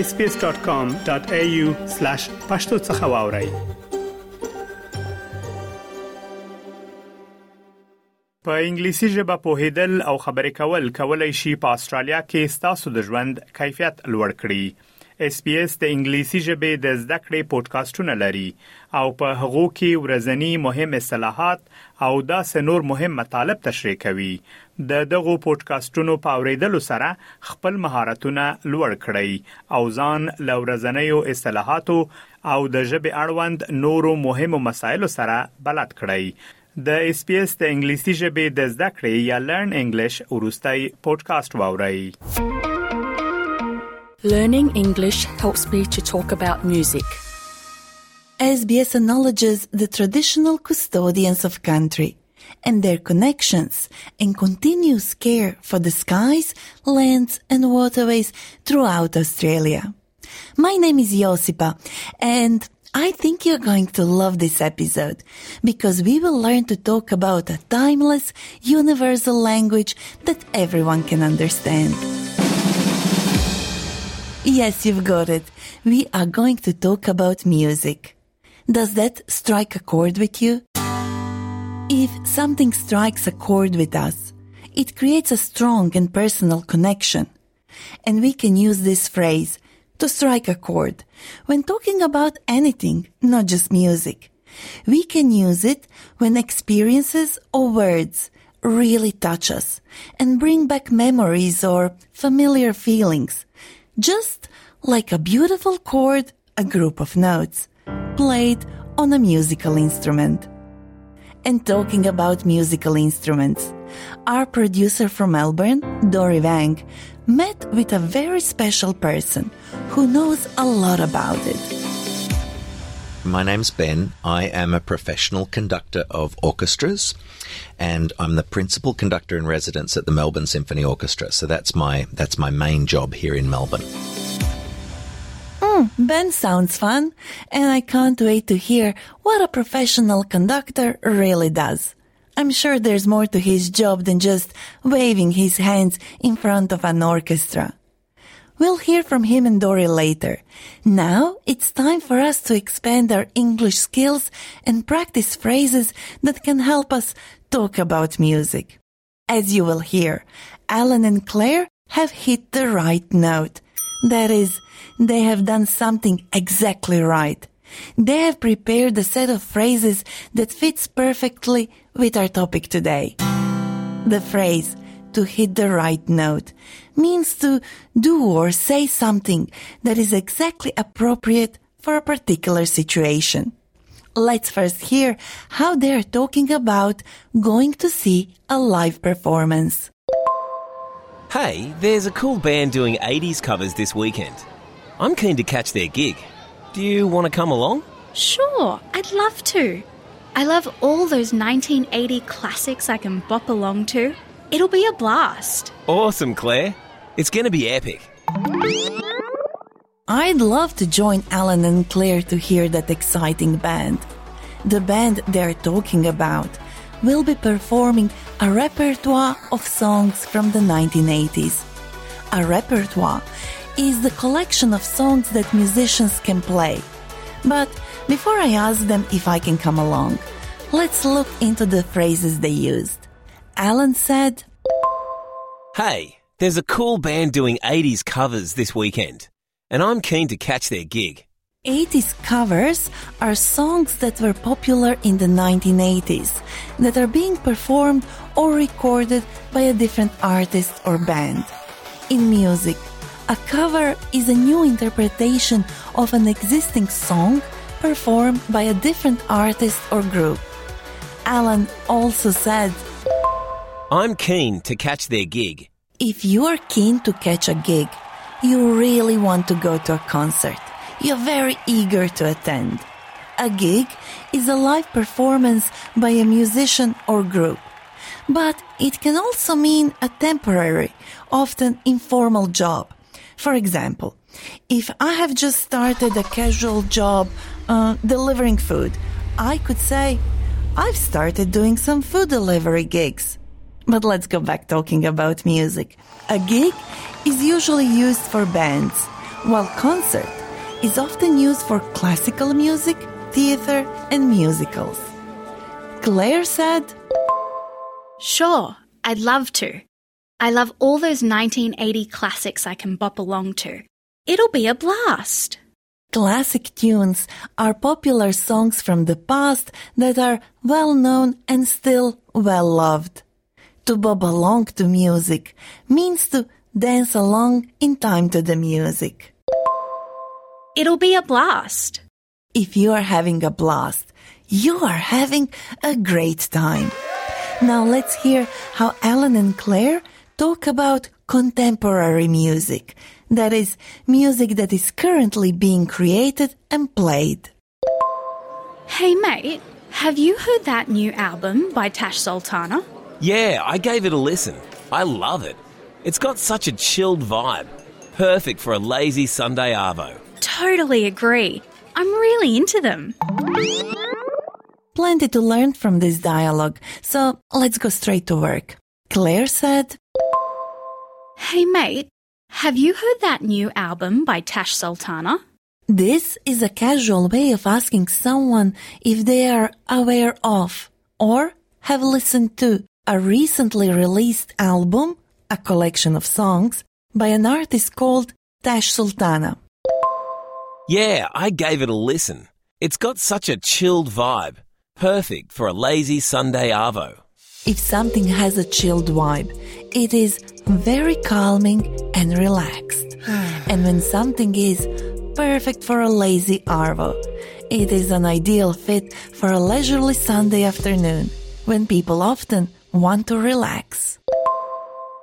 اسپیس.com.au/pakhtosakhawauri په انګلیسي ژبه پوهیدل او خبرې کول کولای شي په استرالیا کې ستاسو د ژوند کیفیت لوړ کړي اس پی اس د انګلیسي ژبې د زده کړې پودکاسټونه لري او په هغو کې ورځنی مهم اصطلاحات او دا سنور مهم مطالب تشریح کوي. د دغه پودکاسټونو په اوریدلو سره خپل مهارتونه لوړ کړئ او ځان لورځنیو اصطلاحاتو او د ژبې اړوند نورو مهمو مسایلو سره بلد کړئ. د اس پی اس د انګلیسي ژبې د زده کړې یا لرن انګلیش ورستای پودکاسټ واورئ Learning English helps me to talk about music. SBS acknowledges the traditional custodians of country and their connections and continuous care for the skies, lands and waterways throughout Australia. My name is Josipa and I think you're going to love this episode because we will learn to talk about a timeless, universal language that everyone can understand. Yes, you've got it. We are going to talk about music. Does that strike a chord with you? If something strikes a chord with us, it creates a strong and personal connection. And we can use this phrase to strike a chord when talking about anything, not just music. We can use it when experiences or words really touch us and bring back memories or familiar feelings, just like a beautiful chord, a group of notes played on a musical instrument. And talking about musical instruments, our producer from Melbourne, Dory Wang, met with a very special person who knows a lot about it. My name's Ben. I am a professional conductor of orchestras and I'm the principal conductor in residence at the Melbourne Symphony Orchestra. So that's my that's my main job here in Melbourne. Mm, ben sounds fun and I can't wait to hear what a professional conductor really does. I'm sure there's more to his job than just waving his hands in front of an orchestra. We'll hear from him and Dory later. Now it's time for us to expand our English skills and practice phrases that can help us talk about music. As you will hear, Alan and Claire have hit the right note. That is, they have done something exactly right. They have prepared a set of phrases that fits perfectly with our topic today. The phrase to hit the right note means to do or say something that is exactly appropriate for a particular situation. Let's first hear how they are talking about going to see a live performance. Hey, there's a cool band doing 80s covers this weekend. I'm keen to catch their gig. Do you want to come along? Sure, I'd love to. I love all those 1980 classics I can bop along to. It'll be a blast. Awesome, Claire. It's going to be epic. I'd love to join Alan and Claire to hear that exciting band. The band they're talking about will be performing a repertoire of songs from the 1980s. A repertoire is the collection of songs that musicians can play. But before I ask them if I can come along, let's look into the phrases they used. Alan said, Hey, there's a cool band doing 80s covers this weekend, and I'm keen to catch their gig. 80s covers are songs that were popular in the 1980s that are being performed or recorded by a different artist or band. In music, a cover is a new interpretation of an existing song performed by a different artist or group. Alan also said, I'm keen to catch their gig. If you are keen to catch a gig, you really want to go to a concert. You're very eager to attend. A gig is a live performance by a musician or group. But it can also mean a temporary, often informal job. For example, if I have just started a casual job uh, delivering food, I could say, I've started doing some food delivery gigs. But let's go back talking about music. A gig is usually used for bands, while concert is often used for classical music, theater, and musicals. Claire said, Sure, I'd love to. I love all those 1980 classics I can bop along to. It'll be a blast. Classic tunes are popular songs from the past that are well known and still well loved. To bob along to music means to dance along in time to the music. It'll be a blast. If you are having a blast, you are having a great time. Now let's hear how Alan and Claire talk about contemporary music. That is, music that is currently being created and played. Hey mate, have you heard that new album by Tash Sultana? Yeah, I gave it a listen. I love it. It's got such a chilled vibe. Perfect for a lazy Sunday Arvo. Totally agree. I'm really into them. Plenty to learn from this dialogue, so let's go straight to work. Claire said, Hey mate, have you heard that new album by Tash Sultana? This is a casual way of asking someone if they are aware of or have listened to a recently released album, a collection of songs, by an artist called Tash Sultana. Yeah, I gave it a listen. It's got such a chilled vibe. Perfect for a lazy Sunday Arvo. If something has a chilled vibe, it is very calming and relaxed. and when something is perfect for a lazy Arvo, it is an ideal fit for a leisurely Sunday afternoon when people often want to relax.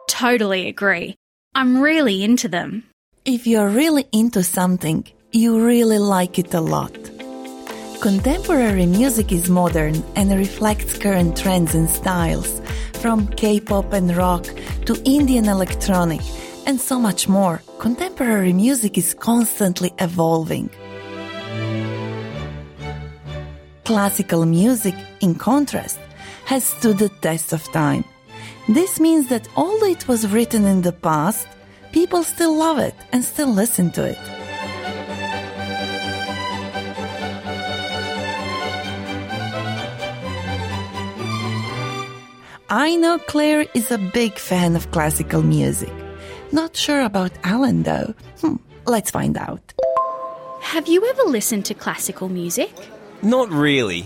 Totally agree. I'm really into them. If you're really into something, you really like it a lot. Contemporary music is modern and reflects current trends and styles, from K-pop and rock to Indian electronic and so much more. Contemporary music is constantly evolving. Classical music, in contrast, has stood the test of time. This means that although it was written in the past, people still love it and still listen to it. I know Claire is a big fan of classical music. Not sure about Alan though. Hmm, let's find out. Have you ever listened to classical music? Not really.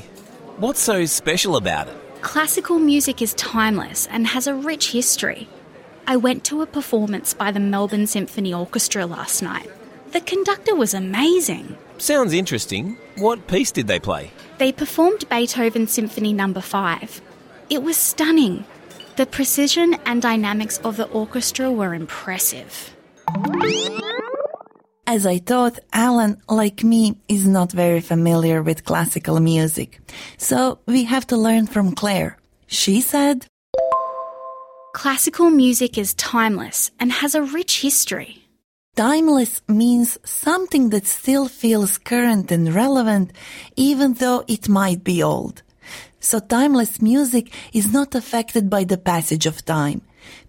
What's so special about it? Classical music is timeless and has a rich history. I went to a performance by the Melbourne Symphony Orchestra last night. The conductor was amazing. Sounds interesting. What piece did they play? They performed Beethoven Symphony Number 5. It was stunning. The precision and dynamics of the orchestra were impressive. As I thought, Alan, like me, is not very familiar with classical music. So we have to learn from Claire. She said, Classical music is timeless and has a rich history. Timeless means something that still feels current and relevant, even though it might be old. So timeless music is not affected by the passage of time.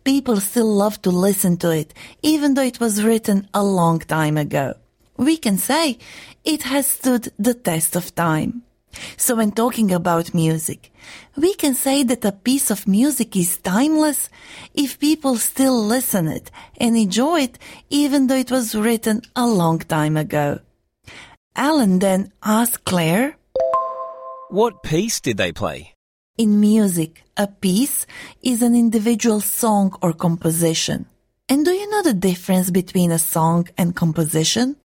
People still love to listen to it, even though it was written a long time ago. We can say it has stood the test of time. So when talking about music, we can say that a piece of music is timeless if people still listen it and enjoy it even though it was written a long time ago. Alan then asked Claire, What piece did they play? In music, a piece is an individual song or composition. And do you know the difference between a song and composition?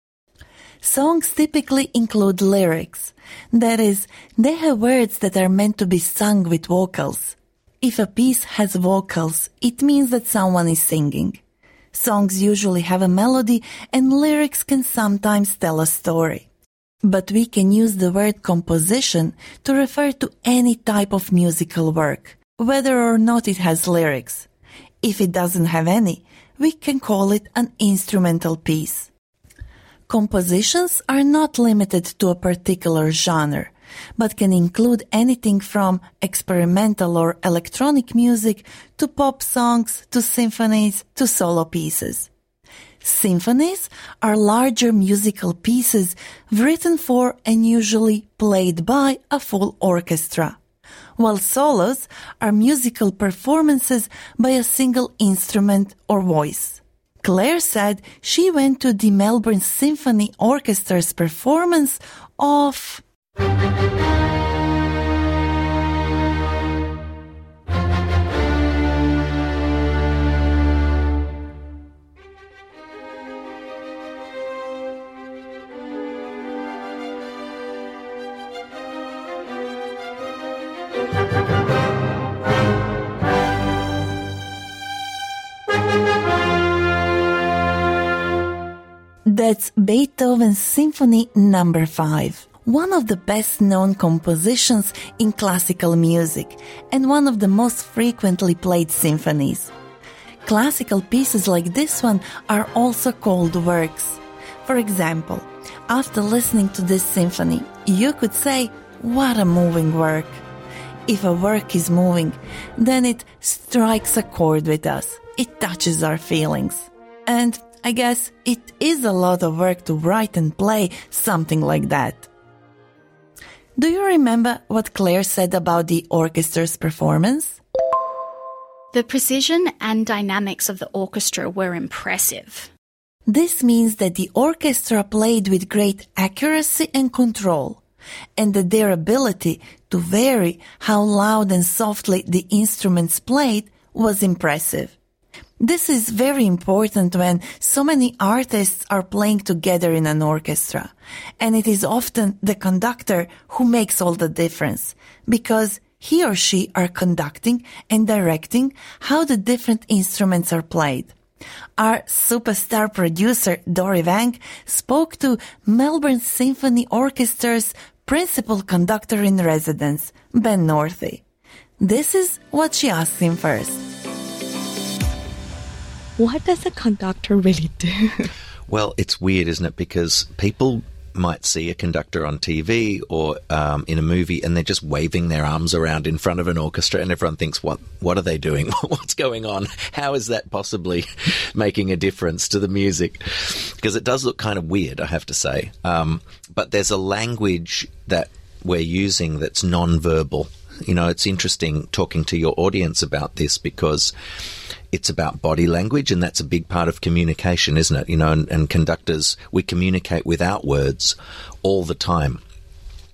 Songs typically include lyrics. That is, they have words that are meant to be sung with vocals. If a piece has vocals, it means that someone is singing. Songs usually have a melody and lyrics can sometimes tell a story. But we can use the word composition to refer to any type of musical work, whether or not it has lyrics. If it doesn't have any, we can call it an instrumental piece. Compositions are not limited to a particular genre, but can include anything from experimental or electronic music to pop songs to symphonies to solo pieces. Symphonies are larger musical pieces written for and usually played by a full orchestra, while solos are musical performances by a single instrument or voice. Claire said she went to the Melbourne Symphony Orchestra's performance of That's Beethoven's Symphony Number 5, one of the best known compositions in classical music and one of the most frequently played symphonies. Classical pieces like this one are also called works. For example, after listening to this symphony, you could say, What a moving work! If a work is moving, then it strikes a chord with us. It touches our feelings. And I guess it is a lot of work to write and play something like that. Do you remember what Claire said about the orchestra's performance? The precision and dynamics of the orchestra were impressive. This means that the orchestra played with great accuracy and control, and that their ability to vary how loud and softly the instruments played was impressive. This is very important when so many artists are playing together in an orchestra. And it is often the conductor who makes all the difference because he or she are conducting and directing how the different instruments are played. Our superstar producer, Dory Vang, spoke to Melbourne Symphony Orchestra's principal conductor in residence, Ben Northey. This is what she asked him first what does a conductor really do? Well, it's weird, isn't it? Because people might see a conductor on TV or um, in a movie, and they're just waving their arms around in front of an orchestra, and everyone thinks, "What? What are they doing? What's going on? How is that possibly making a difference to the music?" Because it does look kind of weird, I have to say. Um, but there's a language that we're using that's non-verbal. You know, it's interesting talking to your audience about this because it's about body language, and that's a big part of communication, isn't it? You know, and, and conductors, we communicate without words all the time.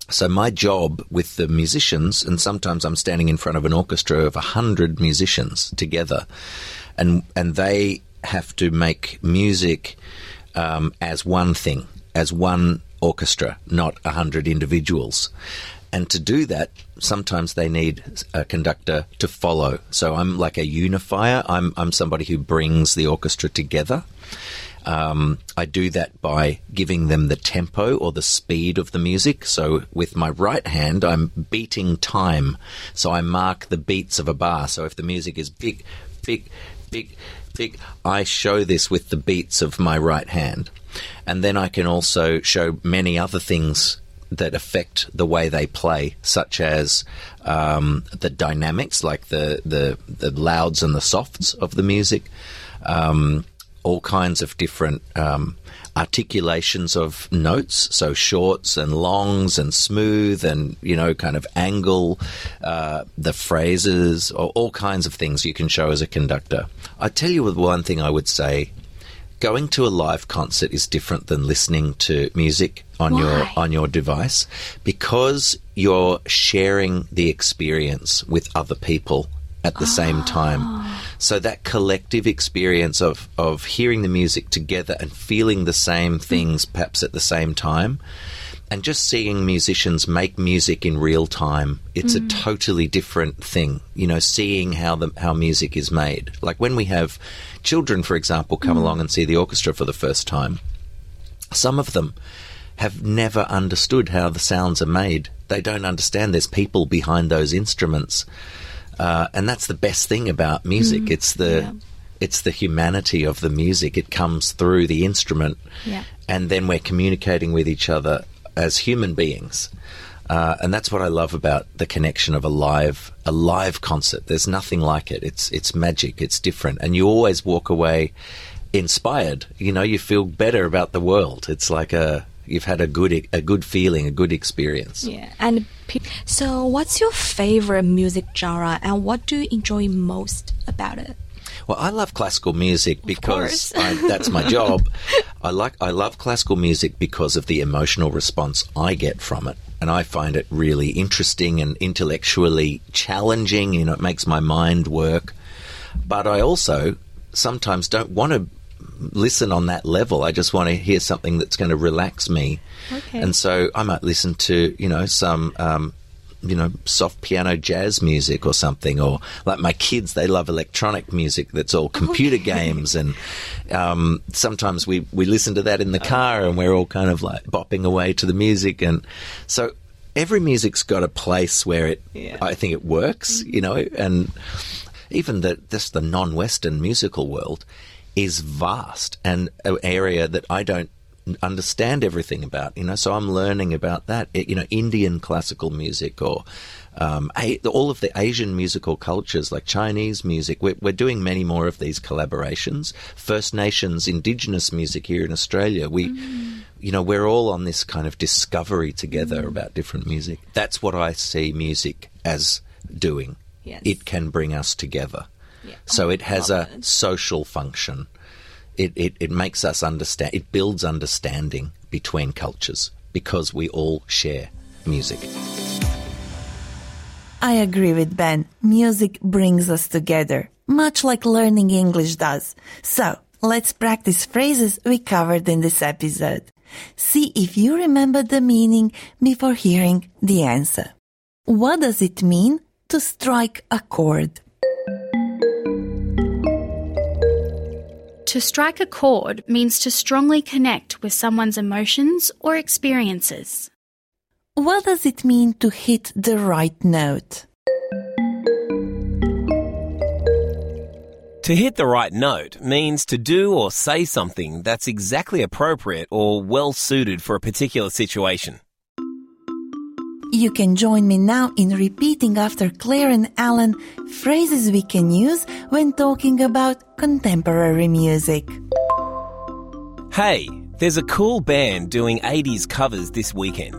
So my job with the musicians, and sometimes I'm standing in front of an orchestra of a hundred musicians together, and and they have to make music um, as one thing, as one orchestra, not a hundred individuals. And to do that, sometimes they need a conductor to follow. So I'm like a unifier. I'm, I'm somebody who brings the orchestra together. Um, I do that by giving them the tempo or the speed of the music. So with my right hand, I'm beating time. So I mark the beats of a bar. So if the music is big, big, big, big, I show this with the beats of my right hand. And then I can also show many other things that affect the way they play, such as um, the dynamics, like the, the the louds and the softs of the music, um, all kinds of different um, articulations of notes, so shorts and longs and smooth and you know kind of angle, uh, the phrases, or all kinds of things you can show as a conductor. I tell you, one thing I would say going to a live concert is different than listening to music on Why? your on your device because you're sharing the experience with other people at the same time. Ah. So that collective experience of of hearing the music together and feeling the same mm. things perhaps at the same time and just seeing musicians make music in real time, it's a mm. totally different thing. You know, seeing how the how music is made. Like when we have children, for example, come mm. along and see the orchestra for the first time, some of them have never understood how the sounds are made. They don't understand there's people behind those instruments, uh, and that's the best thing about music. Mm. It's the it's the humanity of the music. It comes through the instrument, Yeah. and then we're communicating with each other as human beings. Uh, and that's what I love about the connection of a live a live concert. There's nothing like it. It's it's magic. It's different, and you always walk away inspired. You know, you feel better about the world. It's like a you've had a good a good feeling, a good experience. Yeah. And pe- so, what's your favorite music genre, and what do you enjoy most about it? Well, I love classical music because. I, that's my job. I like I love classical music because of the emotional response I get from it, and I find it really interesting and intellectually challenging. You know, it makes my mind work. But I also sometimes don't want to listen on that level. I just want to hear something that's going to relax me. Okay. And so I might listen to, you know, some, um, you know, soft piano jazz music or something, or like my kids, they love electronic music that's all computer games. And um, sometimes we, we listen to that in the car and we're all kind of like bopping away to the music. And so every music's got a place where it, I think it works, you know, and even the, just the non Western musical world is vast and an area that I don't understand everything about, you know, so I'm learning about that, eh, you know, Indian classical music or um, all of the Asian musical cultures like Chinese music. We're, we're doing many more of these collaborations. First Nations, Indigenous music here in Australia. We, mm. you know, we're all on this kind of discovery together mm. about different music. That's what I see music as doing. Yes. It can bring us together. So it has a social function. It, it, it makes us understand, it builds understanding between cultures because we all share music. I agree with Ben. Music brings us together, much like learning English does. So, let's practice phrases we covered in this episode. See if you remember the meaning before hearing the answer. What does it mean to strike a chord? To strike a chord means to strongly connect with someone's emotions or experiences. What does it mean to hit the right note? To hit the right note means to do or say something that's exactly appropriate or well suited for a particular situation. You can join me now in repeating after Claire and Alan phrases we can use when talking about contemporary music. Hey, there's a cool band doing 80s covers this weekend.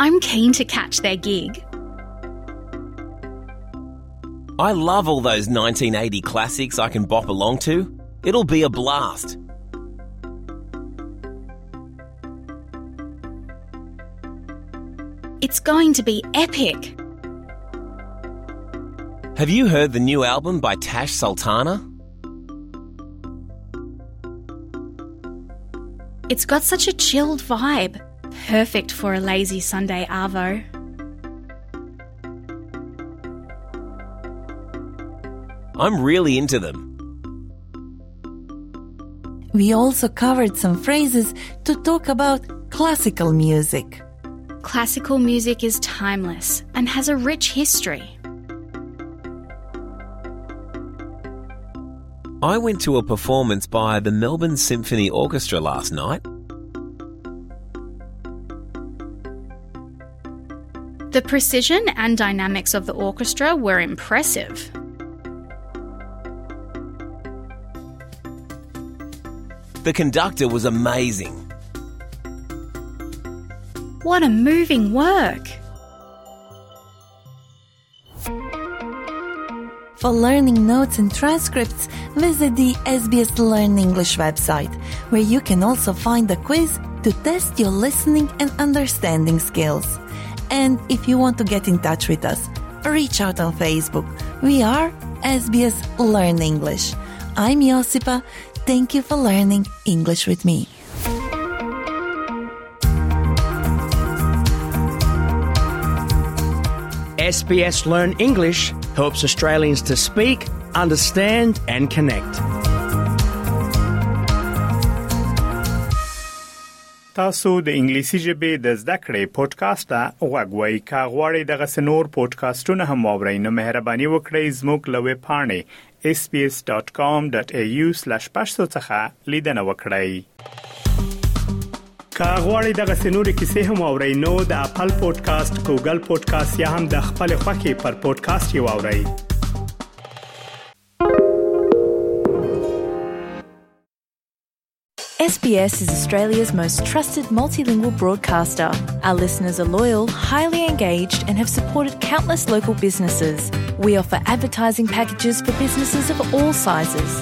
I'm keen to catch their gig. I love all those 1980 classics I can bop along to. It'll be a blast. It's going to be epic. Have you heard the new album by Tash Sultana? It's got such a chilled vibe. Perfect for a lazy Sunday Arvo. I'm really into them. We also covered some phrases to talk about classical music. Classical music is timeless and has a rich history. I went to a performance by the Melbourne Symphony Orchestra last night. The precision and dynamics of the orchestra were impressive. The conductor was amazing. What a moving work! For learning notes and transcripts, visit the SBS Learn English website, where you can also find a quiz to test your listening and understanding skills. And if you want to get in touch with us, reach out on Facebook. We are SBS Learn English. I'm Josipa. Thank you for learning English with me. SBS Learn English helps Australians to speak, understand, and connect. تاسو د انګلیسي ژبې د زده کړې پودکاسټ ته غوږوئ کا غواړئ د غسنور پودکاسټونه هم واورئ نو مهرباني وکړئ زموږ لوي پاڼې sbs.com.au/pashto څخه لیدنه وکړئ کا غواړئ دغه سنوري کیسې هم واورئ نو د خپل پودکاسټ ګوګل پودکاسټ یا هم د خپل خاكي پر پودکاسټ یو اورئ SBS is Australia's most trusted multilingual broadcaster. Our listeners are loyal, highly engaged, and have supported countless local businesses. We offer advertising packages for businesses of all sizes.